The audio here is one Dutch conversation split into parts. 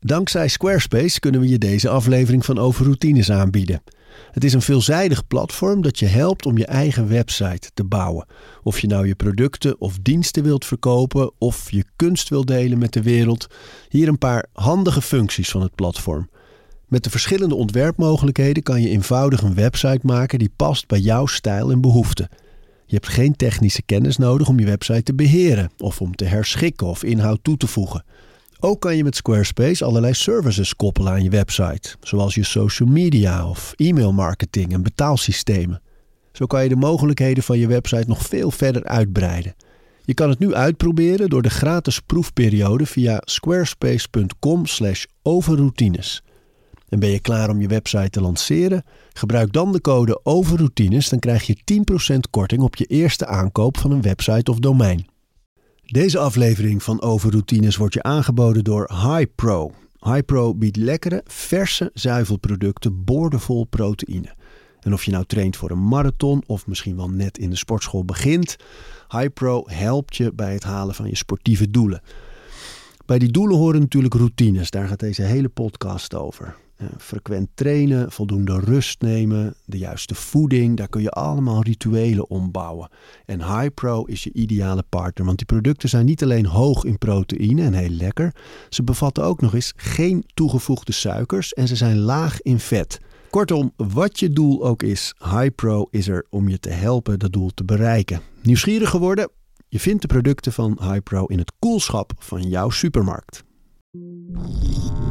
Dankzij Squarespace kunnen we je deze aflevering van Over Routines aanbieden. Het is een veelzijdig platform dat je helpt om je eigen website te bouwen. Of je nou je producten of diensten wilt verkopen of je kunst wilt delen met de wereld. Hier een paar handige functies van het platform. Met de verschillende ontwerpmogelijkheden kan je eenvoudig een website maken die past bij jouw stijl en behoeften. Je hebt geen technische kennis nodig om je website te beheren of om te herschikken of inhoud toe te voegen. Ook kan je met Squarespace allerlei services koppelen aan je website, zoals je social media of e-mailmarketing en betaalsystemen. Zo kan je de mogelijkheden van je website nog veel verder uitbreiden. Je kan het nu uitproberen door de gratis proefperiode via squarespace.com/overroutines. En ben je klaar om je website te lanceren? Gebruik dan de code OVERROUTINES, dan krijg je 10% korting op je eerste aankoop van een website of domein. Deze aflevering van Overroutines wordt je aangeboden door HiPro. HiPro biedt lekkere, verse zuivelproducten boordevol proteïne. En of je nou traint voor een marathon of misschien wel net in de sportschool begint, HiPro helpt je bij het halen van je sportieve doelen. Bij die doelen horen natuurlijk routines, daar gaat deze hele podcast over. Eh, frequent trainen, voldoende rust nemen, de juiste voeding, daar kun je allemaal rituelen ombouwen. En HiPro is je ideale partner, want die producten zijn niet alleen hoog in proteïne en heel lekker, ze bevatten ook nog eens geen toegevoegde suikers en ze zijn laag in vet. Kortom, wat je doel ook is, HiPro is er om je te helpen dat doel te bereiken. Nieuwsgierig geworden? Je vindt de producten van HiPro in het koelschap van jouw supermarkt.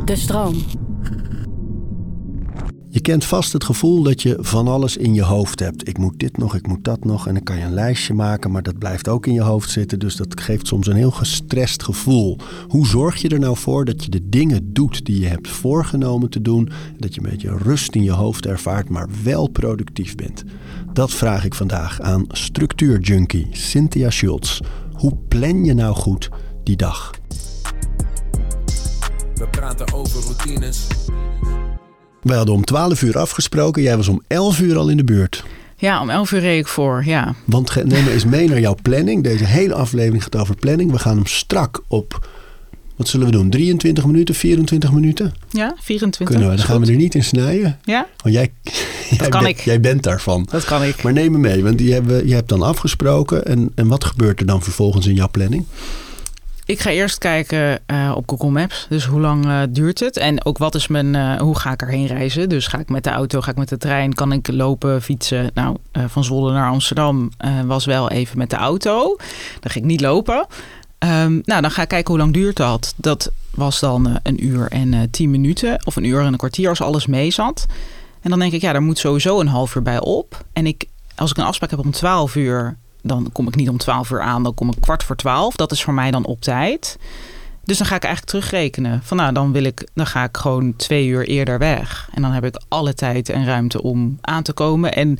De stroom. Je kent vast het gevoel dat je van alles in je hoofd hebt. Ik moet dit nog, ik moet dat nog. En dan kan je een lijstje maken, maar dat blijft ook in je hoofd zitten. Dus dat geeft soms een heel gestrest gevoel. Hoe zorg je er nou voor dat je de dingen doet die je hebt voorgenomen te doen? Dat je een beetje rust in je hoofd ervaart, maar wel productief bent? Dat vraag ik vandaag aan structuurjunkie Cynthia Schultz. Hoe plan je nou goed die dag? We praten over routines. We hadden om 12 uur afgesproken. Jij was om 11 uur al in de buurt. Ja, om 11 uur reed ik voor, ja. Want neem eens mee naar jouw planning. Deze hele aflevering gaat over planning. We gaan hem strak op, wat zullen we doen? 23 minuten, 24 minuten? Ja, 24. Kunnen we, dan gaan we er niet in snijden. Ja, Want jij, jij, kan bent, ik. jij bent daarvan. dat kan ik. Maar neem me mee, want die hebben, je hebt dan afgesproken. En, en wat gebeurt er dan vervolgens in jouw planning? Ik ga eerst kijken eh, op Google Maps. Dus hoe lang eh, duurt het? En ook wat is mijn, eh, hoe ga ik erheen reizen? Dus ga ik met de auto, ga ik met de trein? Kan ik lopen, fietsen? Nou, van Zwolle naar Amsterdam was wel even met de auto. Dan ging ik niet lopen. Ehm, nou, dan ga ik kijken hoe lang duurt dat. Dat was dan een uur en tien minuten. Of een uur en een kwartier als alles mee zat. En dan denk ik, ja, daar moet sowieso een half uur bij op. En ik, als ik een afspraak heb om 12 uur, dan kom ik niet om 12 uur aan, dan kom ik kwart voor 12. Dat is voor mij dan op tijd. Dus dan ga ik eigenlijk terugrekenen. Van nou, dan wil ik, dan ga ik gewoon twee uur eerder weg. En dan heb ik alle tijd en ruimte om aan te komen en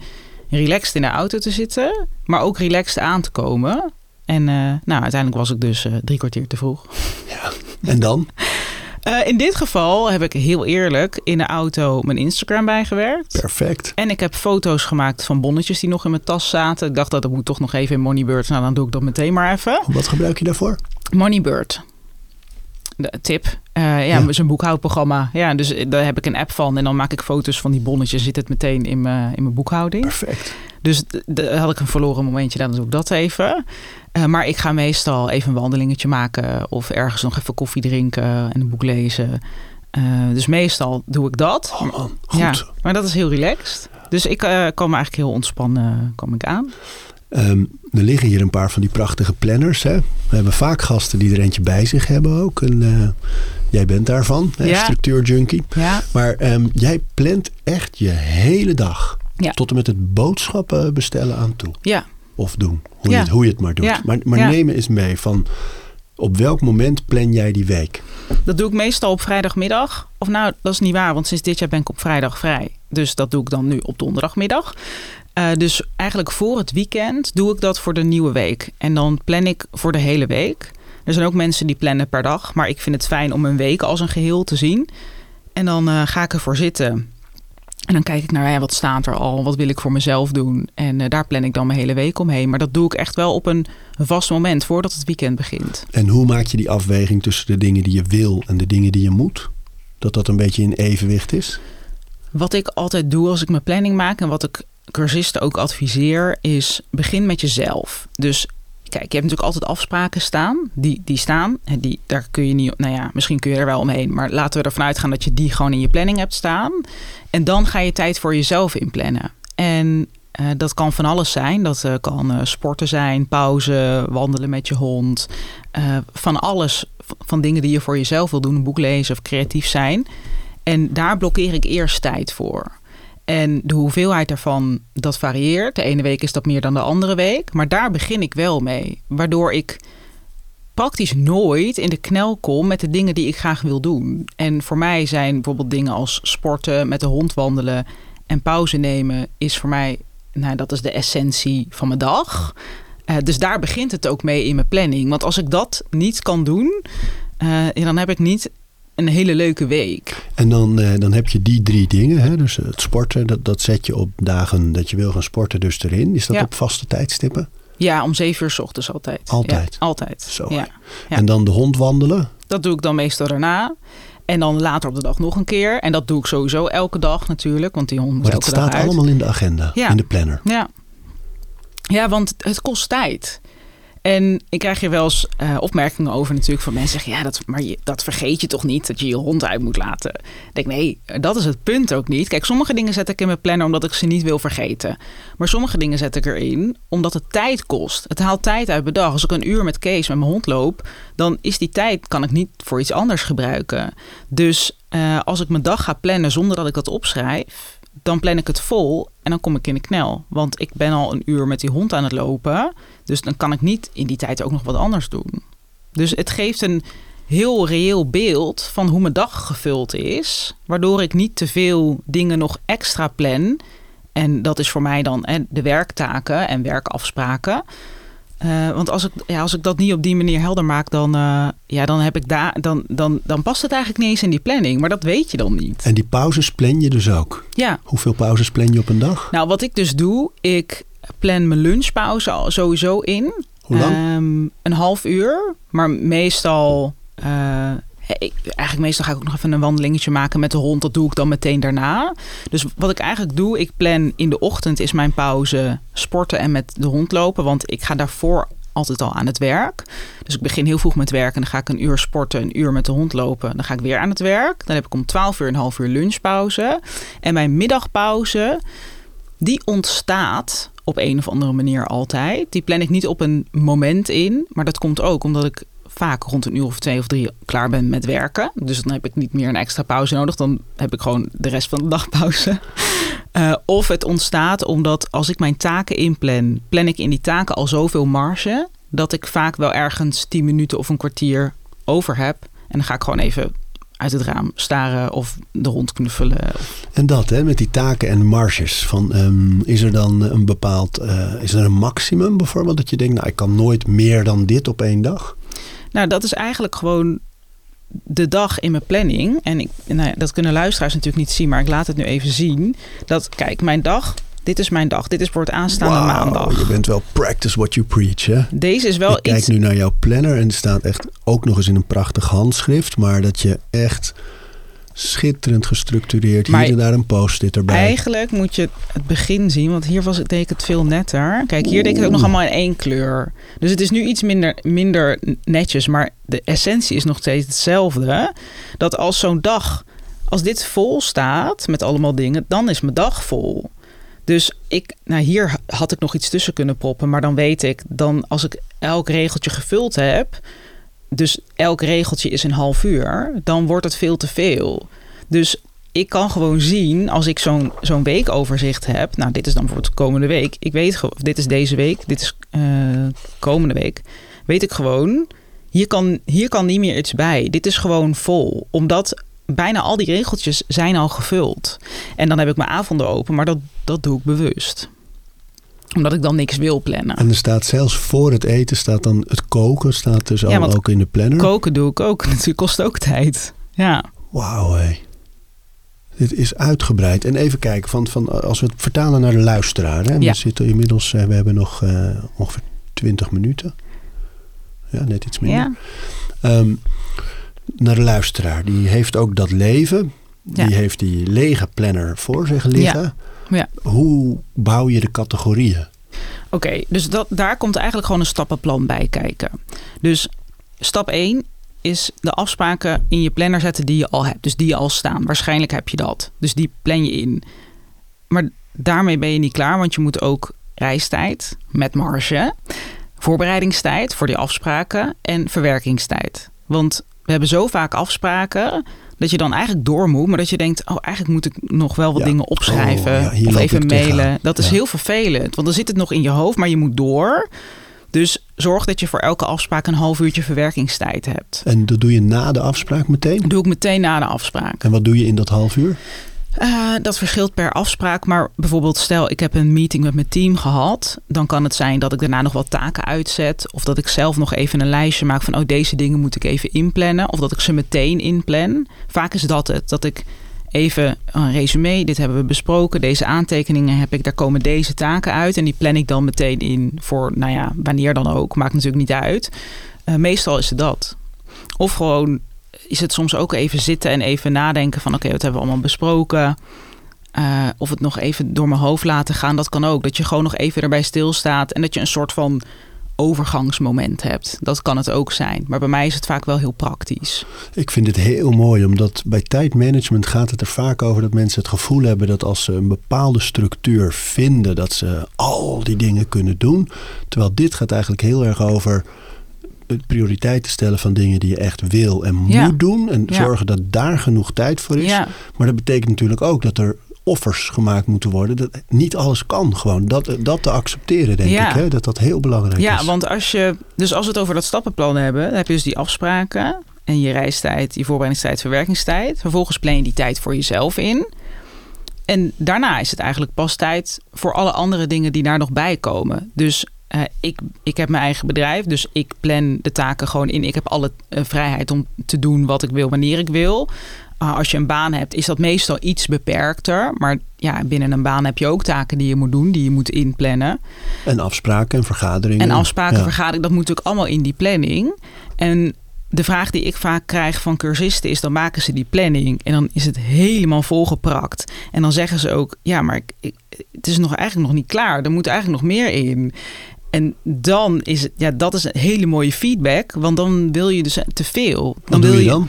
relaxed in de auto te zitten, maar ook relaxed aan te komen. En eh, nou, uiteindelijk was ik dus eh, drie kwartier te vroeg. Ja. En dan? Eh, in dit geval heb ik heel eerlijk in de auto mijn Instagram bijgewerkt. Perfect. En ik heb foto's gemaakt van bonnetjes die nog in mijn tas zaten. Ik dacht dat dat moet toch nog even in Moneybird. Nou, dan doe ik dat meteen maar even. Wat gebruik je daarvoor? Moneybird. De tip. Eh, ja, Ja. een boekhoudprogramma. Ja, dus eh, daar heb ik een app van. En dan maak ik foto's van die bonnetjes. Zit het meteen in mijn, in mijn boekhouding. Perfect. Dus had ik een verloren momentje. Dan doe ik dat even. Eh, maar ik ga meestal even een wandelingetje maken. Of ergens nog even koffie drinken. En een boek lezen. Eh, dus meestal doe ik dat. Oh man, goed. Ja, maar dat is heel relaxed. Dus ik eh kwam eigenlijk heel ontspannen kwam ik aan. Ehm, er liggen hier een paar van die prachtige planners. Hè? We hebben vaak gasten die er eentje bij zich hebben ook. En, jij bent daarvan, hè? Ja. structuurjunkie. Ja, Maar ehm, jij plant echt je hele dag. Ja. Tot en met het boodschappen bestellen aan toe. ja. Of doen. Hoe, Ja. je, het, hoe je het maar doet. Ja. Maar, maar me eens mee van... Op welk moment plan jij die week? Dat doe ik meestal op vrijdagmiddag. Of nou, dat is niet waar, want sinds dit jaar ben ik op vrijdag vrij. Dus dat doe ik dan nu op donderdagmiddag. Eh, dus eigenlijk voor het weekend doe ik dat voor de nieuwe week. En dan plan ik voor de hele week. Er zijn ook mensen die plannen per dag. Maar ik vind het fijn om een week als een geheel te zien. En dan eh, ga ik ervoor zitten. En dan kijk ik naar ja, wat staat er al, wat wil ik voor mezelf doen. En eh, daar plan ik dan mijn hele week omheen. Maar dat doe ik echt wel op een vast moment voordat het weekend begint. En hoe maak je die afweging tussen de dingen die je wil en de dingen die je moet? Dat dat een beetje in evenwicht is? Wat ik altijd doe als ik mijn planning maak en wat ik cursisten ook adviseer, is begin met jezelf. Dus kijk, je hebt natuurlijk altijd afspraken staan. Die, die staan. Die, daar kun je niet, nou ja, misschien kun je er wel omheen. Maar laten we ervan uitgaan dat je die gewoon in je planning hebt staan. En dan ga je tijd voor jezelf inplannen. En uh, dat kan van alles zijn. Dat uh, kan uh, sporten zijn, pauze, wandelen met je hond. van alles, van dingen die je voor jezelf wil doen. Een boek lezen of creatief zijn. En daar blokkeer ik eerst tijd voor. En de hoeveelheid daarvan, dat varieert. De ene week is dat meer dan de andere week. Maar daar begin ik wel mee. Waardoor ik praktisch nooit in de knel kom met de dingen die ik graag wil doen. En voor mij zijn bijvoorbeeld dingen als sporten, met de hond wandelen en pauze nemen, is voor mij, nou, dat is de essentie van mijn dag. Uh, dus daar begint het ook mee in mijn planning. Want als ik dat niet kan doen, uh, dan heb ik niet een hele leuke week. En dan, uh, dan heb je die drie dingen. Hè? Dus het sporten, dat, dat zet je op dagen dat je wil gaan sporten dus erin. Is dat Ja. op vaste tijdstippen? Ja, om zeven uur s ochtends altijd. Altijd? Ja, altijd. Zo. Ja. En dan de hond wandelen? Dat doe ik dan meestal daarna. En dan later op de dag nog een keer. En dat doe ik sowieso elke dag natuurlijk. Want die hond moet Maar dat elke dag staat allemaal in de agenda, Ja. in de planner. Ja. ja, want het kost tijd. En ik krijg hier wel eens eh, opmerkingen over natuurlijk van mensen zeggen... ja, dat, maar dat vergeet je toch niet, dat je je hond uit moet laten. Ik denk, nee, dat is het punt ook niet. Kijk, sommige dingen zet ik in mijn planner omdat ik ze niet wil vergeten. Maar sommige dingen zet ik erin omdat het tijd kost. Het haalt tijd uit mijn dag. Als ik een uur met Kees met mijn hond loop... dan is die tijd, kan ik niet voor iets anders gebruiken. Dus eh, als ik mijn dag ga plannen zonder dat ik dat opschrijf dan plan ik het vol en dan kom ik in de knel. Want ik ben al een uur met die hond aan het lopen. Dus dan kan ik niet in die tijd ook nog wat anders doen. Dus het geeft een heel reëel beeld van hoe mijn dag gevuld is. Waardoor ik niet te veel dingen nog extra plan. En dat is voor mij dan de werktaken en werkafspraken. Uh, want als ik, ja, als ik dat niet op die manier helder maak, dan, uh, ja, dan, heb ik daar, dan, dan, dan past het eigenlijk niet eens in die planning. Maar dat weet je dan niet. En die pauzes plan je dus ook? Ja. Hoeveel pauzes plan je op een dag? Nou, wat ik dus doe, ik plan mijn lunchpauze al sowieso in. Hoe lang? Um, een half uur. Maar meestal... Uh, ik, eigenlijk meestal ga ik ook nog even een wandelingetje maken met de hond. Dat doe ik dan meteen daarna. Dus wat ik eigenlijk doe, ik plan in de ochtend is mijn pauze sporten en met de hond lopen. Want ik ga daarvoor altijd al aan het werk. Dus ik begin heel vroeg met werken. En dan ga ik een uur sporten, een uur met de hond lopen. Dan ga ik weer aan het werk. Dan heb ik om 12 uur een half uur lunchpauze. En mijn middagpauze, die ontstaat op een of andere manier altijd. Die plan ik niet op een moment in. Maar dat komt ook omdat ik vaak rond een uur of twee of drie klaar ben met werken. Dus dan heb ik niet meer een extra pauze nodig. Dan heb ik gewoon de rest van de dag pauze. Uh, of het ontstaat omdat als ik mijn taken inplan, plan ik in die taken al zoveel marge. Dat ik vaak wel ergens tien minuten of een kwartier over heb. En dan ga ik gewoon even uit het raam staren of de hond knuffelen. En dat, hè, met die taken en marges. Van, um, is er dan een bepaald, uh, is er een maximum bijvoorbeeld? Dat je denkt, nou ik kan nooit meer dan dit op één dag? Nou, dat is eigenlijk gewoon de dag in mijn planning. En ik, nou ja, dat kunnen luisteraars natuurlijk niet zien, maar ik laat het nu even zien. Dat, kijk, mijn dag, dit is mijn dag. Dit is voor het aanstaande wow, maandag. Je bent wel practice what you preach, hè? Deze is wel ik kijk iets... nu naar jouw planner en er staat echt ook nog eens in een prachtig handschrift. Maar dat je echt schitterend gestructureerd, Maar hier en daar een post-it erbij. Eigenlijk moet je het begin zien, want hier was het, deed ik het veel netter. Kijk, hier deed ik het ook nog allemaal in één kleur. Dus het is nu iets minder, minder netjes, maar de essentie is nog steeds hetzelfde. Dat als zo'n dag, als dit vol staat met allemaal dingen, dan is mijn dag vol. Dus ik, nou hier had ik nog iets tussen kunnen proppen, maar dan weet ik, dan als ik elk regeltje gevuld heb, dus elk regeltje is een half uur, dan wordt het veel te veel. Dus ik kan gewoon zien als ik zo'n zo'n weekoverzicht heb. Nou, dit is dan bijvoorbeeld de komende week. Ik weet gewoon, dit is deze week, dit is uh, komende week. Weet ik gewoon, hier kan, hier kan niet meer iets bij. Dit is gewoon vol. Omdat bijna al die regeltjes zijn al gevuld. En dan heb ik mijn avonden open, maar dat, dat doe ik bewust omdat ik dan niks wil plannen. En er staat zelfs voor het eten staat dan het koken staat dus ja, al ook in de planner. Koken doe ik ook. Natuurlijk kost ook tijd. Ja. Wauw, hé. Dit is uitgebreid. En even kijken, van, van, als we het vertalen naar de luisteraar. Hè? Ja. We zitten inmiddels, we hebben nog uh, ongeveer 20 minuten. Ja, net iets minder. Ja. Um, naar de luisteraar. Die heeft ook dat leven. Die Ja. heeft die lege planner voor zich liggen. Ja. Hoe bouw je de categorieën? Oké, dus dat, daar komt eigenlijk gewoon een stappenplan bij kijken. Dus stap 1 is de afspraken in je planner zetten die je al hebt. Dus die je al staan. Waarschijnlijk heb je dat. Dus die plan je in. Maar daarmee ben je niet klaar, want je moet ook reistijd met marge, voorbereidingstijd voor die afspraken en verwerkingstijd. Want we hebben zo vaak afspraken dat je dan eigenlijk door moet, maar dat je denkt, oh eigenlijk moet ik nog wel wat Ja. dingen opschrijven Oh, ja, hier of even mailen. Dat is heel vervelend, want dan zit het nog in je hoofd, maar je moet door. Dus zorg dat je voor elke afspraak een half uurtje verwerkingstijd hebt. En dat doe je na de afspraak meteen? Dat doe ik meteen na de afspraak. En wat doe je in dat half uur? Eh, dat verschilt per afspraak. Maar bijvoorbeeld, stel ik heb een meeting met mijn team gehad. Dan kan het zijn dat ik daarna nog wat taken uitzet. Of dat ik zelf nog even een lijstje maak van: oh, deze dingen moet ik even inplannen. Of dat ik ze meteen inplan. Vaak is dat het. Dat ik even een resume. Dit hebben we besproken. Deze aantekeningen heb ik. Daar komen deze taken uit. En die plan ik dan meteen in voor, nou ja, wanneer dan ook. Maakt natuurlijk niet uit. Eh, meestal is het dat. Of gewoon is het soms ook even zitten en even nadenken van oké, wat hebben we allemaal besproken? Eh, of het nog even door mijn hoofd laten gaan, dat kan ook. Dat je gewoon nog even erbij stilstaat en dat je een soort van overgangsmoment hebt. Dat kan het ook zijn. Maar bij mij is het vaak wel heel praktisch. Ik vind het heel mooi, omdat bij tijdmanagement gaat het er vaak over dat mensen het gevoel hebben dat als ze een bepaalde structuur vinden, dat ze al die dingen kunnen doen. Terwijl dit gaat eigenlijk heel erg over prioriteiten stellen van dingen die je echt wil en moet Ja. doen. En Ja. zorgen dat daar genoeg tijd voor is. Ja, Maar dat betekent natuurlijk ook dat er offers gemaakt moeten worden. Dat niet alles kan gewoon. Dat, dat te accepteren, denk Ja. ik. Hè? Dat dat heel belangrijk ja is. want als je. Dus als we het over dat stappenplan hebben, dan heb je dus die afspraken. En je reistijd, je voorbereidingstijd, verwerkingstijd. Vervolgens plan je die tijd voor jezelf in. En daarna is het eigenlijk pas tijd voor alle andere dingen die daar nog bij komen. Dus eh, ik, ik heb mijn eigen bedrijf, dus ik plan de taken gewoon in. Ik heb alle eh, vrijheid om te doen wat ik wil, wanneer ik wil. Ah, als je een baan hebt, is dat meestal iets beperkter. Maar ja, binnen een baan heb je ook taken die je moet doen, die je moet inplannen. En afspraken en vergaderingen. En afspraken, Ja. vergaderingen, dat moet natuurlijk allemaal in die planning. En de vraag die ik vaak krijg van cursisten is: dan maken ze die planning en dan is het helemaal volgeprakt. En dan zeggen ze ook: ja, maar ik, ik- het is nog eigenlijk nog niet klaar. Er moet eigenlijk nog meer in. En dan is het, ja, dat is een hele mooie feedback, want dan wil je dus te veel. Dan Wat wil doe je dan?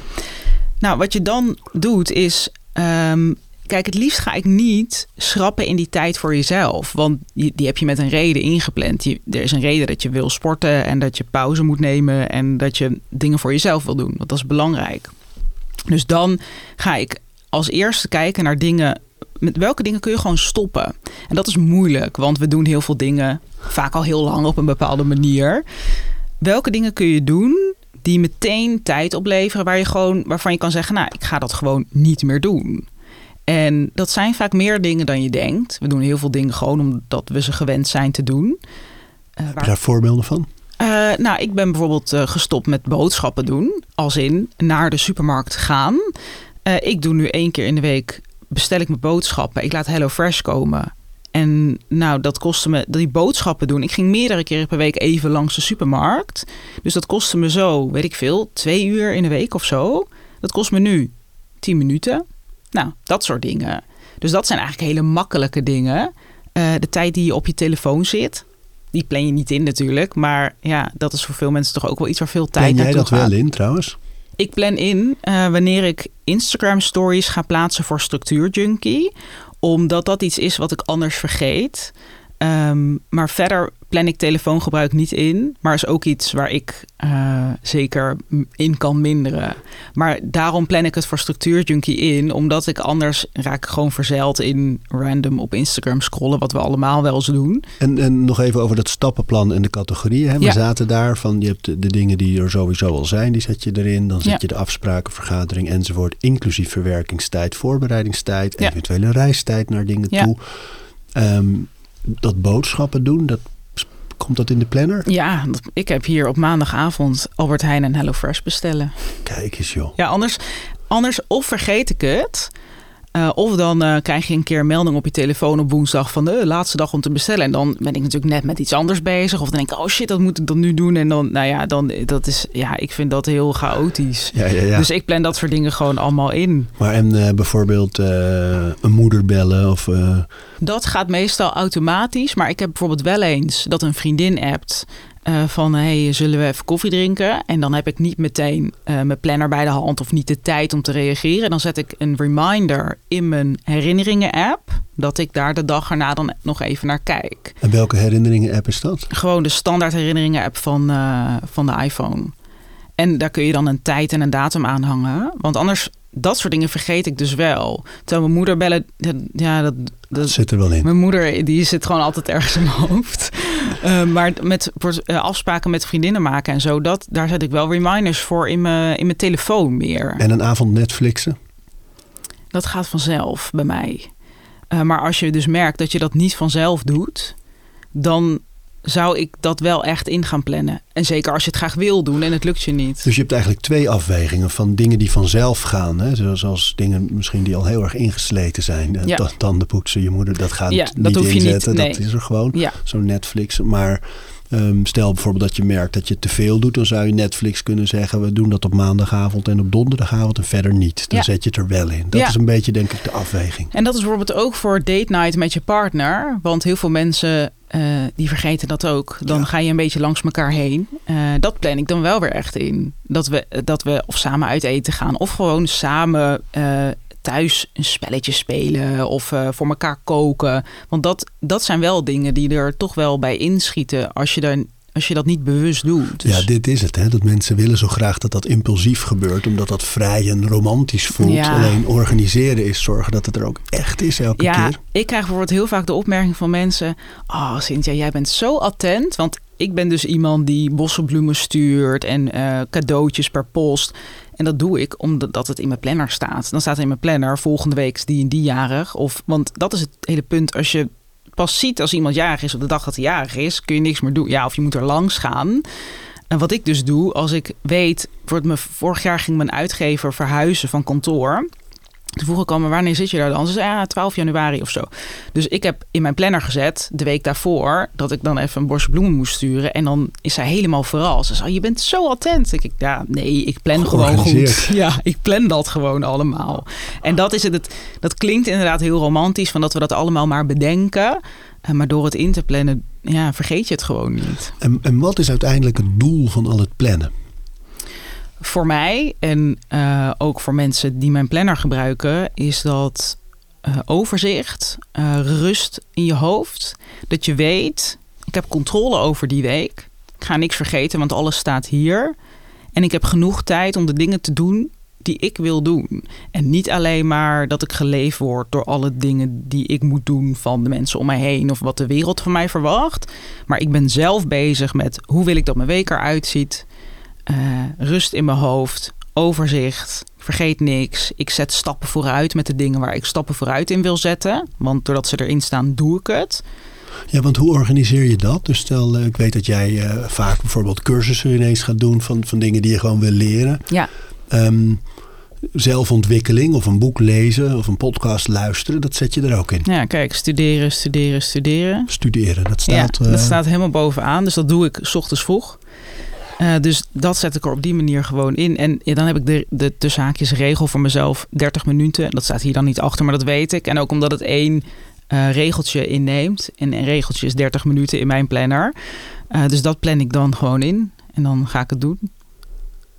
nou, wat je dan doet is. ehm, kijk, het liefst ga ik niet schrappen in die tijd voor jezelf. Want die, die heb je met een reden ingepland. Je, er is een reden dat je wil sporten en dat je pauze moet nemen. En dat je dingen voor jezelf wil doen. Want dat is belangrijk. Dus dan ga ik als eerste kijken naar dingen. Met welke dingen kun je gewoon stoppen? En dat is moeilijk, want we doen heel veel dingen vaak al heel lang op een bepaalde manier. Welke dingen kun je doen die meteen tijd opleveren waar je gewoon, waarvan je kan zeggen, nou, ik ga dat gewoon niet meer doen. En dat zijn vaak meer dingen dan je denkt. We doen heel veel dingen gewoon omdat we ze gewend zijn te doen. Eh, Heb je daar voorbeelden van? eh, nou, ik ben bijvoorbeeld eh, gestopt met boodschappen doen. Als in naar de supermarkt gaan. Ik doe nu één keer in de week, bestel ik mijn boodschappen. Ik laat HelloFresh komen. En nou, dat kostte me, die boodschappen doen. Ik ging meerdere keren per week even langs de supermarkt. Dus dat kostte me zo, weet ik veel, twee uur in de week of zo. Dat kost me nu tien minuten. Nou, dat soort dingen. Dus dat zijn eigenlijk hele makkelijke dingen. Eh, de tijd die je op je telefoon zit, die plan je niet in natuurlijk. Maar ja, dat is voor veel mensen toch ook wel iets waar veel tijd Plan jij naartoe dat gaat. wel in trouwens? Ik plan in eh, wanneer ik Instagram stories ga plaatsen voor Structuur Junkie. Omdat dat iets is wat ik anders vergeet. Ehm, maar verder plan ik telefoongebruik niet in. Maar is ook iets waar ik eh, zeker in kan minderen. Maar daarom plan ik het voor Structuur Junkie in. Omdat ik anders raak ik gewoon verzeild in random op Instagram scrollen. Wat we allemaal wel eens doen. En, en nog even over dat stappenplan en de categorieën. Hè? We Ja. zaten daar van, je hebt de, de dingen die er sowieso al zijn, die zet je erin. Dan zet Ja. je de afspraken, vergadering enzovoort. Inclusief verwerkingstijd, voorbereidingstijd, Ja. eventuele reistijd naar dingen toe. Ehm, dat boodschappen doen, dat, komt dat in de planner? Ja, ik heb hier op maandagavond Albert Heijn en HelloFresh bestellen. Kijk eens joh. Ja, anders, anders of vergeet ik het. Uh, of dan uh, krijg je een keer een melding op je telefoon op woensdag van de laatste dag om te bestellen. En dan ben ik natuurlijk net met iets anders bezig. Of dan denk ik, oh shit, dat moet ik dan nu doen. En dan, nou ja, dan, dat is, ja, ik vind dat heel chaotisch. Ja, ja, ja. Dus ik plan dat soort dingen gewoon allemaal in. Maar en uh, bijvoorbeeld een moeder bellen of... Dat gaat meestal automatisch. Maar ik heb bijvoorbeeld wel eens dat een vriendin appt. Uh, van hey, zullen we even koffie drinken? En dan heb ik niet meteen uh, mijn planner bij de hand of niet de tijd om te reageren. Dan zet ik een reminder in mijn herinneringen-app dat ik daar de dag erna dan nog even naar kijk. En welke herinneringen-app is dat? Gewoon de standaard herinneringen-app van, uh, van de iPhone. En daar kun je dan een tijd en een datum aan hangen. Want anders, dat soort dingen vergeet ik dus wel. Terwijl mijn moeder bellen, ja, dat, dat, zit er wel in. Mijn moeder, die zit gewoon altijd ergens in mijn hoofd. Uh, maar met uh, afspraken met vriendinnen maken en zo, dat, daar zet ik wel reminders voor in mijn, in mijn telefoon meer. En een avond Netflixen? Dat gaat vanzelf bij mij. Uh, maar als je dus merkt dat je dat niet vanzelf doet, dan zou ik dat wel echt in gaan plannen. En zeker als je het graag wil doen en het lukt je niet. Dus je hebt eigenlijk twee afwegingen van dingen die vanzelf gaan. Hè? Zoals dingen misschien die al heel erg ingesleten zijn. Ja. Tanden poetsen, je moeder, dat gaat ja, niet dat hoef je inzetten. Niet, nee. Dat is er gewoon. Ja. Zo'n Netflix. Maar um, stel bijvoorbeeld dat je merkt dat je te veel doet. Dan zou je Netflix kunnen zeggen. We doen dat op maandagavond en op donderdagavond en verder niet. Dan Ja. zet je het er wel in. Dat is een beetje denk ik de afweging. En dat is bijvoorbeeld ook voor date night met je partner. Want heel veel mensen eh, die vergeten dat ook. Dan Ja. ga je een beetje langs elkaar heen. Eh, dat plan ik dan wel weer echt in. Dat we, dat we of samen uit eten gaan. Of gewoon samen eh, thuis een spelletje spelen. Of voor elkaar koken. Want dat, dat zijn wel dingen die er toch wel bij inschieten. Als je, er, als je dat niet bewust doet. Dus, Ja, dit is het. Hè? Dat mensen willen zo graag dat dat impulsief gebeurt. Omdat dat vrij en romantisch voelt. Ja. Alleen organiseren is zorgen dat het er ook echt is elke Ja, keer. ik krijg bijvoorbeeld heel vaak de opmerking van mensen: Oh, Cynthia, jij bent zo attent. Want ik ben dus iemand die bossenbloemen stuurt en eh, cadeautjes per post. En dat doe ik omdat dat het in mijn planner staat. Dan staat er in mijn planner volgende week die en die jarig. Of, want dat is het hele punt. Als je pas ziet als iemand jarig is op de dag dat hij jarig is, kun je niks meer doen. Ja, of je moet er langs gaan. En wat ik dus doe, als ik weet, voor me, vorig jaar ging mijn uitgever verhuizen van kantoor. Toen vroeg ik al, maar wanneer zit je daar dan? Ze zei, ja, 12 januari of zo. Dus ik heb in mijn planner gezet, de week daarvoor, dat ik dan even een borstje bloemen moest sturen. En dan is zij helemaal verrast. Ze zei, je bent zo attent. Ik, ja, nee, ik plan gewoon goed. Ja, ik plan dat gewoon allemaal. En dat is het, het, dat klinkt inderdaad heel romantisch, van dat we dat allemaal maar bedenken. Eh, Maar door het in te plannen, ja, vergeet je het gewoon niet. En, en wat is uiteindelijk het doel van al het plannen? Voor mij en eh, ook voor mensen die mijn planner gebruiken, is dat eh, overzicht, eh, rust in je hoofd. Dat je weet, ik heb controle over die week. Ik ga niks vergeten, want alles staat hier. En ik heb genoeg tijd om de dingen te doen die ik wil doen. En niet alleen maar dat ik geleefd word door alle dingen die ik moet doen van de mensen om mij heen of wat de wereld van mij verwacht. Maar ik ben zelf bezig met hoe wil ik dat mijn week eruit ziet. Eh, rust in mijn hoofd, overzicht, vergeet niks. Ik zet stappen vooruit met de dingen waar ik stappen vooruit in wil zetten. Want doordat ze erin staan, doe ik het. Ja, want hoe organiseer je dat? Dus stel, eh, ik weet dat jij eh, vaak bijvoorbeeld cursussen ineens gaat doen van, van dingen die je gewoon wil leren. Ja, Ehm, zelfontwikkeling of een boek lezen of een podcast luisteren, dat zet je er ook in. ja kijk, studeren, studeren, studeren. Studeren, dat staat. ja, dat staat helemaal bovenaan. Dus dat doe ik 's ochtends vroeg. Eh, dus dat zet ik er op die manier gewoon in. En ja, dan heb ik de, de tussen haakjes regel voor mezelf 30 minuten. Dat staat hier dan niet achter, maar dat weet ik. En ook omdat het één eh, regeltje inneemt. En een regeltje is 30 minuten in mijn planner. Eh, dus dat plan ik dan gewoon in. En dan ga ik het doen.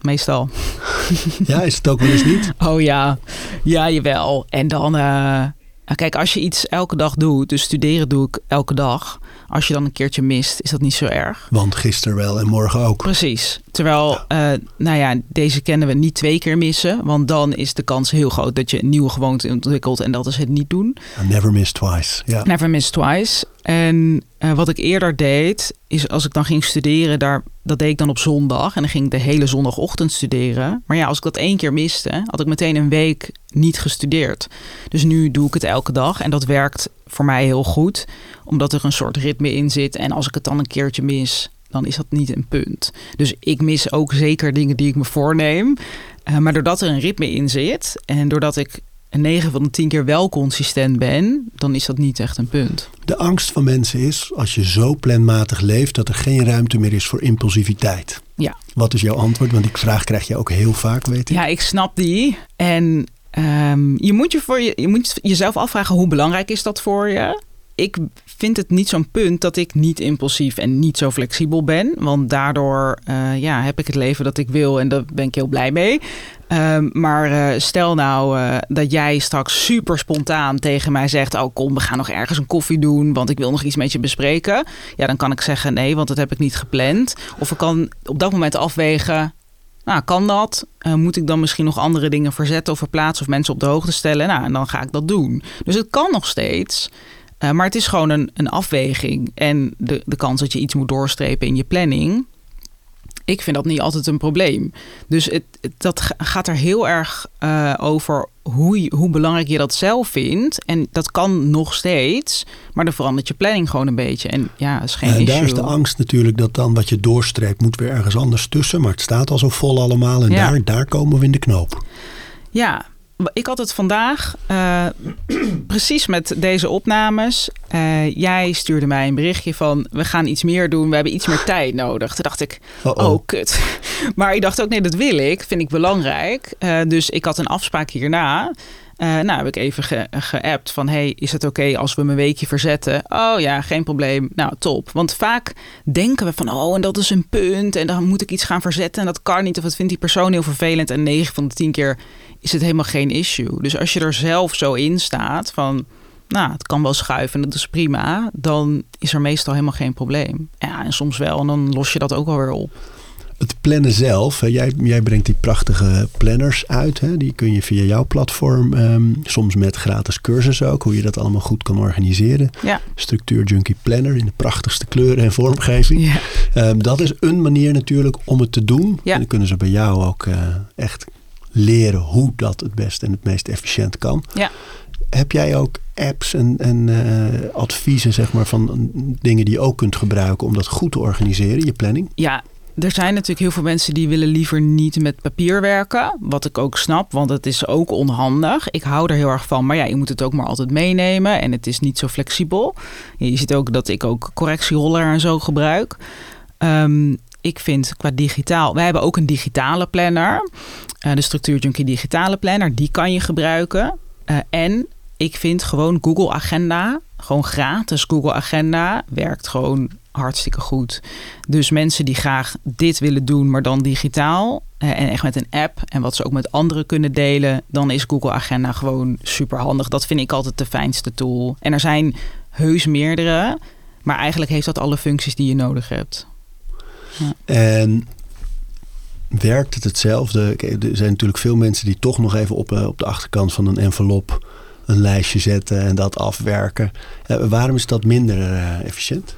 Meestal. Ja, is het ook wel eens niet? Oh ja, ja, jawel. En dan, nou, kijk, als je iets elke dag doet, dus studeren doe ik elke dag. Als je dan een keertje mist, is dat niet zo erg. Want gisteren wel en morgen ook. Precies. Terwijl, eh, nou ja, deze kennen we niet twee keer missen. Want dan is de kans heel groot dat je een nieuwe gewoonte ontwikkelt. En dat is het niet doen. Never miss twice. Never miss twice. En eh, wat ik eerder deed, is als ik dan ging studeren, daar, dat deed ik dan op zondag. En dan ging ik de hele zondagochtend studeren. Maar ja, als ik dat één keer miste, had ik meteen een week niet gestudeerd. Dus nu doe ik het elke dag. En dat werkt voor mij heel goed, omdat er een soort ritme in zit. En als ik het dan een keertje mis, dan is dat niet een punt. Dus ik mis ook zeker dingen die ik me voorneem. Eh, maar doordat er een ritme in zit en doordat ik een 9 van de 10 keer wel consistent ben, dan is dat niet echt een punt. De angst van mensen is als je zo planmatig leeft dat er geen ruimte meer is voor impulsiviteit. Ja. Wat is jouw antwoord? Want die vraag krijg je ook heel vaak, weet ik. Ja, ik snap die. En ehm, je, moet je, voor je, je moet jezelf afvragen hoe belangrijk is dat voor je? Ik vind het niet zo'n punt dat ik niet impulsief en niet zo flexibel ben. Want daardoor eh, ja, heb ik het leven dat ik wil en daar ben ik heel blij mee. Ehm, maar eh, stel nou eh, dat jij straks super spontaan tegen mij zegt: Oh, kom, we gaan nog ergens een koffie doen, want ik wil nog iets met je bespreken. Ja, dan kan ik zeggen: Nee, want dat heb ik niet gepland. Of ik kan op dat moment afwegen: nou, kan dat? moet ik dan misschien nog andere dingen verzetten of verplaatsen of mensen op de hoogte stellen? Nou, en dan ga ik dat doen. Dus het kan nog steeds. Uh, maar het is gewoon een, een afweging. En de, de kans dat je iets moet doorstrepen in je planning. Ik vind dat niet altijd een probleem. Dus het, dat gaat er heel erg uh, over hoe, hoe belangrijk je dat zelf vindt. En dat kan nog steeds. Maar dan verandert je planning gewoon een beetje. En ja, is geen en issue. daar is de angst natuurlijk dat dan wat je doorstreept moet weer ergens anders tussen. Maar het staat al zo vol allemaal. En Ja. daar, daar komen we in de knoop. Ja, ik had het vandaag eh, precies met deze opnames. Eh, jij stuurde mij een berichtje van we gaan iets meer doen, we hebben iets meer tijd nodig. Toen dacht ik, oh kut. Maar ik dacht ook nee, dat wil ik, vind ik belangrijk. Eh, dus ik had een afspraak hierna. Eh, nou heb ik even ge- geappt van hey, is het oké als we hem een weekje verzetten? Oh ja, geen probleem. Nou, top. Want vaak denken we van oh, en dat is een punt en dan moet ik iets gaan verzetten en dat kan niet of dat vindt die persoon heel vervelend en 9 van de 10 keer is het helemaal geen issue. Dus als je er zelf zo in staat van, nou, het kan wel schuiven en dat is prima, dan is er meestal helemaal geen probleem. Ja, en soms wel en dan los je dat ook alweer op. Het plannen zelf, hè, jij, jij brengt die prachtige planners uit. Hè, die kun je via jouw platform, ehm, soms met gratis cursussen ook, hoe je dat allemaal goed kan organiseren. Ja. Structuur Junkie Planner in de prachtigste kleuren en vormgeving. Ja. Ehm, dat is een manier natuurlijk om het te doen. Ja. En dan kunnen ze bij jou ook eh, echt leren hoe dat het best en het meest efficiënt kan. Ja. Heb jij ook apps en, en eh, adviezen zeg maar, van dingen die je ook kunt gebruiken om dat goed te organiseren, je planning? Ja, er zijn natuurlijk heel veel mensen die willen liever niet met papier werken. Wat ik ook snap, want het is ook onhandig. Ik hou er heel erg van, maar ja, je moet het ook maar altijd meenemen. En het is niet zo flexibel. Je ziet ook dat ik ook correctieroller en zo gebruik. Ehm, ik vind qua digitaal, wij hebben ook een digitale planner. Eh, de Structuur Junkie digitale planner, die kan je gebruiken. Eh, en ik vind gewoon Google Agenda, gewoon gratis Google Agenda, werkt gewoon hartstikke goed. Dus mensen die graag dit willen doen, maar dan digitaal en echt met een app en wat ze ook met anderen kunnen delen, dan is Google Agenda gewoon super handig. Dat vind ik altijd de fijnste tool. En er zijn heus meerdere, maar eigenlijk heeft dat alle functies die je nodig hebt. En werkt het hetzelfde? Er zijn natuurlijk veel mensen die toch nog even op, eh, op de achterkant van een envelop een lijstje zetten en dat afwerken. Eh, waarom is dat minder eh, efficiënt?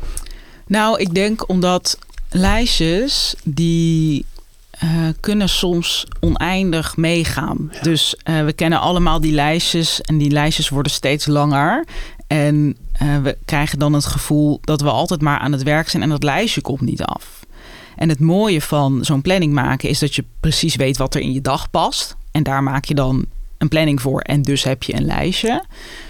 Nou, ik denk omdat lijstjes die eh, kunnen soms oneindig meegaan. Dus eh, we kennen allemaal die lijstjes en die lijstjes worden steeds langer. En eh, we krijgen dan het gevoel dat we altijd maar aan het werk zijn en dat lijstje komt niet af. En het mooie van zo'n planning maken is dat je precies weet wat er in je dag past. En daar maak je dan een planning voor en dus heb je een lijstje.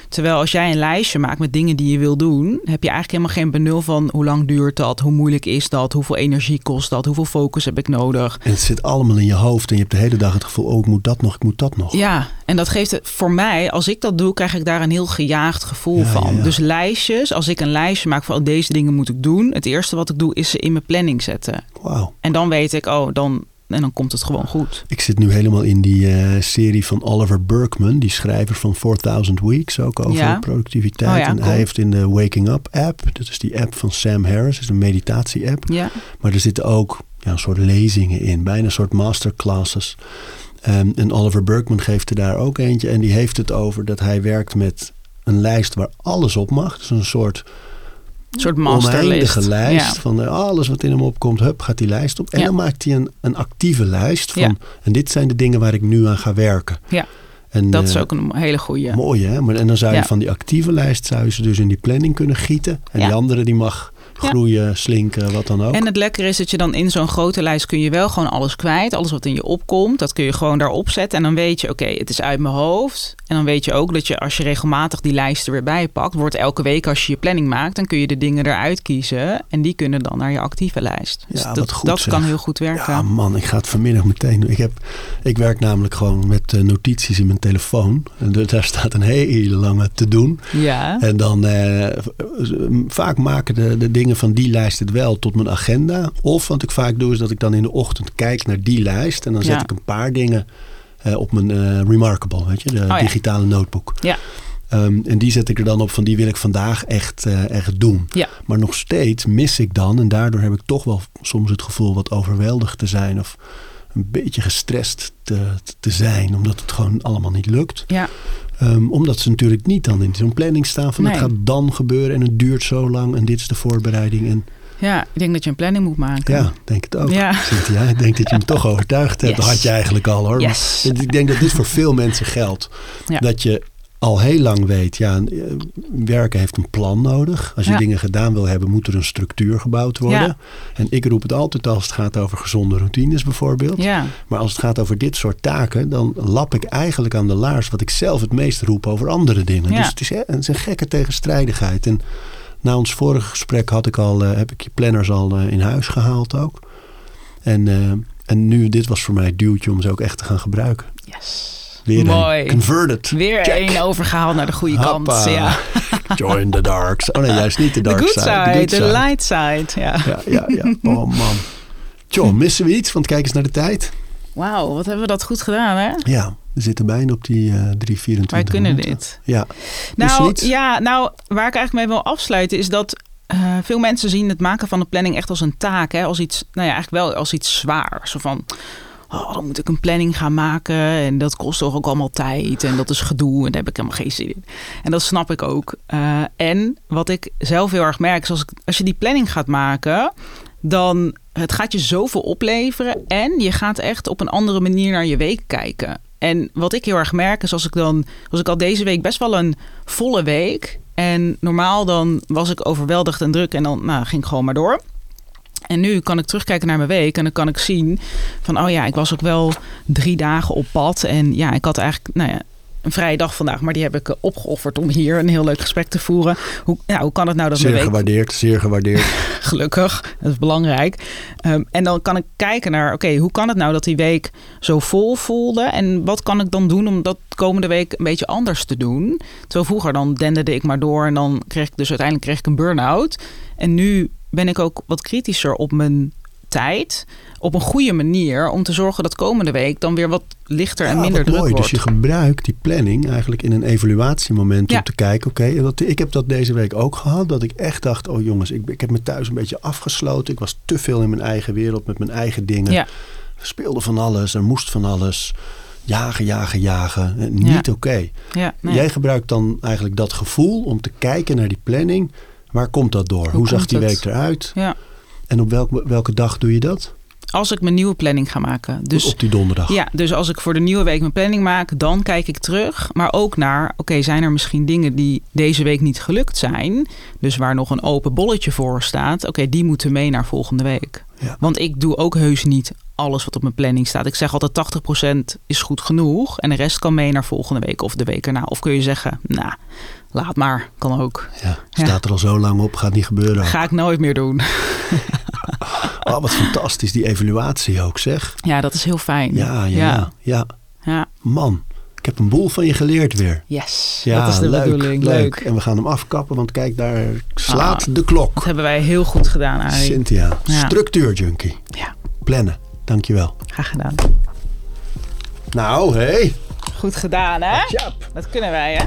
Terwijl als jij een lijstje maakt met dingen die je wil doen, heb je eigenlijk helemaal geen benul van hoe lang duurt dat, hoe moeilijk is dat, hoeveel energie kost dat, hoeveel focus heb ik nodig. En het zit allemaal in je hoofd en je hebt de hele dag het gevoel, oh ik moet dat nog, ik moet dat nog. Ja, en dat geeft het voor mij, als ik dat doe, krijg ik daar een heel gejaagd gevoel Ja, van. ja, ja. Dus lijstjes, als ik een lijstje maak van oh, deze dingen moet ik doen, het eerste wat ik doe is ze in mijn planning zetten. Wauw. En dan weet ik, oh, dan, en dan komt het gewoon goed. Ik zit nu helemaal in die eh, serie van Oliver Burkeman, die schrijver van 4000 Weeks, ook over Ja. productiviteit. Oh ja, en cool. hij heeft in de Waking Up app, dat is die app van Sam Harris, is een meditatie app. Ja, Maar er zitten ook ja, een soort lezingen in, bijna een soort masterclasses. Ehm, en Oliver Burkeman geeft er daar ook eentje. En die heeft het over dat hij werkt met een lijst waar alles op mag. Dus een soort een soort masterlist. oneindige lijst Ja. van eh, alles wat in hem opkomt. Hup, gaat die lijst op. En Ja. dan maakt hij een, een actieve lijst van... Ja. En dit zijn de dingen waar ik nu aan ga werken. Ja. En, Dat is eh, ook een hele goeie. Mooi hè? Maar, en dan zou je van die actieve lijst zou je ze dus in die planning kunnen gieten. En die andere die mag groeien, slinken, wat dan ook. En het lekkere is dat je dan in zo'n grote lijst kun je wel gewoon alles kwijt. Alles wat in je opkomt, dat kun je gewoon daarop zetten. En dan weet je, oké, het is uit mijn hoofd. En dan weet je ook dat je als je regelmatig die lijst er weer bij pakt, wordt elke week als je je planning maakt, dan kun je de dingen eruit kiezen. En die kunnen dan naar je actieve lijst. Dus Ja, dat, goed, dat zeg. kan heel goed werken. Ja, man, ik ga het vanmiddag meteen doen. Ik, heb, ik werk namelijk gewoon met eh, notities in mijn telefoon. En d- daar staat een hele lange te doen. Ja. En dan eh, vaak maken de, de dingen van die lijst het wel tot mijn agenda. Of wat ik vaak doe, is dat ik dan in de ochtend kijk naar die lijst. En dan zet Ja. ik een paar dingen eh, op mijn eh, Remarkable, weet je, de Oh ja. digitale notebook. Ja. Ehm, en die zet ik er dan op van die wil ik vandaag echt, eh, echt doen. Ja. Maar nog steeds mis ik dan, en daardoor heb ik toch wel soms het gevoel wat overweldigd te zijn of een beetje gestrest te, te zijn, omdat het gewoon allemaal niet lukt. Ja. Ehm, omdat ze natuurlijk niet dan in zo'n planning staan van het gaat dan gebeuren en het duurt zo lang en dit is de voorbereiding. En ja, ik denk dat je een planning moet maken. ja, denk het ook. Ja. Cynthia, ik denk dat je me toch overtuigd hebt. Yes. Dat had je eigenlijk al hoor. Yes. Maar ik denk dat dit voor veel mensen geldt. Ja. Dat je al heel lang weet, ja, eh, werken heeft een plan nodig. Als je Ja. dingen gedaan wil hebben, moet er een structuur gebouwd worden. Ja. En ik roep het altijd als het gaat over gezonde routines bijvoorbeeld. Ja. Maar als het gaat over dit soort taken, dan lap ik eigenlijk aan de laars wat ik zelf het meest roep over andere dingen. Dus het is, hè, het is een gekke tegenstrijdigheid. En na ons vorige gesprek had ik al, eh, heb ik je planners al eh, in huis gehaald ook. En, en nu, dit was voor mij het duwtje om ze ook echt te gaan gebruiken. Yes. Weer Mooi. een converted. Weer Check. één overgehaald naar de goede kant. Ja. Join the dark side. Oh nee, juist niet de dark good side. side, the good de side. light side. Ja. Ja, ja, ja. Oh man. Tjoh, missen we iets? Want kijk eens naar de tijd. Wauw, wat hebben we dat goed gedaan, hè? Ja, we zitten bijna op die eh 3,24 Wij kunnen minuten. dit. Ja. Nou, ja, nou, waar ik eigenlijk mee wil afsluiten is dat eh, veel mensen zien het maken van een planning echt als een taak, hè? als iets, nou ja, eigenlijk wel als iets zwaar. Zo van, oh, dan moet ik een planning gaan maken en dat kost toch ook allemaal tijd en dat is gedoe en daar heb ik helemaal geen zin in. En dat snap ik ook. Eh, en wat ik zelf heel erg merk is als, ik, als je die planning gaat maken, dan het gaat je zoveel opleveren en je gaat echt op een andere manier naar je week kijken. En wat ik heel erg merk is als ik dan, was ik al deze week best wel een volle week. En normaal dan was ik overweldigd en druk en dan nou, ging ik gewoon maar door. En nu kan ik terugkijken naar mijn week en dan kan ik zien van, oh ja, ik was ook wel drie dagen op pad. En ja, ik had eigenlijk, nou ja, een vrije dag vandaag, maar die heb ik eh, opgeofferd om hier een heel leuk gesprek te voeren. Hoe, hoe kan het nou dat Zeer mijn week gewaardeerd, zeer gewaardeerd. gelukkig. Dat is belangrijk. Ehm, en dan kan ik kijken naar, oké, hoe kan het nou dat die week zo vol voelde? En wat kan ik dan doen om dat komende week een beetje anders te doen? Terwijl vroeger dan denderde ik maar door en dan kreeg ik dus uiteindelijk kreeg ik een burn-out. En nu ben ik ook wat kritischer op mijn tijd. Op een goede manier om te zorgen dat komende week dan weer wat lichter en minder druk mooi. wordt. Dus je gebruikt die planning eigenlijk in een evaluatiemoment Ja. om te kijken. Oké, wat ik heb dat deze week ook gehad. Dat ik echt dacht, oh jongens, ik, ik heb me thuis een beetje afgesloten. Ik was te veel in mijn eigen wereld met mijn eigen dingen. Ja. Speelde van alles, er moest van alles. Jagen, jagen, jagen. Eh, Niet oké. Nee. Jij gebruikt dan eigenlijk dat gevoel om te kijken naar die planning. Waar komt dat door? Hoe, zag die het? week eruit? ja. En op welke, welke dag doe je dat? Als ik mijn nieuwe planning ga maken. Dus op die donderdag. Ja, dus als ik voor de nieuwe week mijn planning maak, dan kijk ik terug. Maar ook naar, oké, zijn er misschien dingen die deze week niet gelukt zijn? Dus waar nog een open bolletje voor staat. Oké, die moeten mee naar volgende week. Ja. Want ik doe ook heus niet alles wat op mijn planning staat. Ik zeg altijd 80% is goed genoeg. En de rest kan mee naar volgende week of de week erna. Of kun je zeggen, nou, laat maar. Kan ook. Ja, staat er al zo lang op, gaat niet gebeuren. Ga ik nooit meer doen. Oh, wat fantastisch, die evaluatie ook zeg. Ja, dat is heel fijn. Ja, ja, ja. ja. ja. Man, ik heb een boel van je geleerd weer. Yes, Ja, dat is de leuk, bedoeling. leuk. Leuk. En we gaan hem afkappen, want kijk, daar slaat Ah. de klok. Dat hebben wij heel goed gedaan, Arie. Cynthia, Ja. structuurjunkie. Ja, Plannen, dankjewel. graag gedaan. Nou, hé. Hey. Goed gedaan, hè? Dat kunnen wij, hè?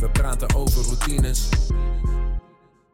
We praten over routines.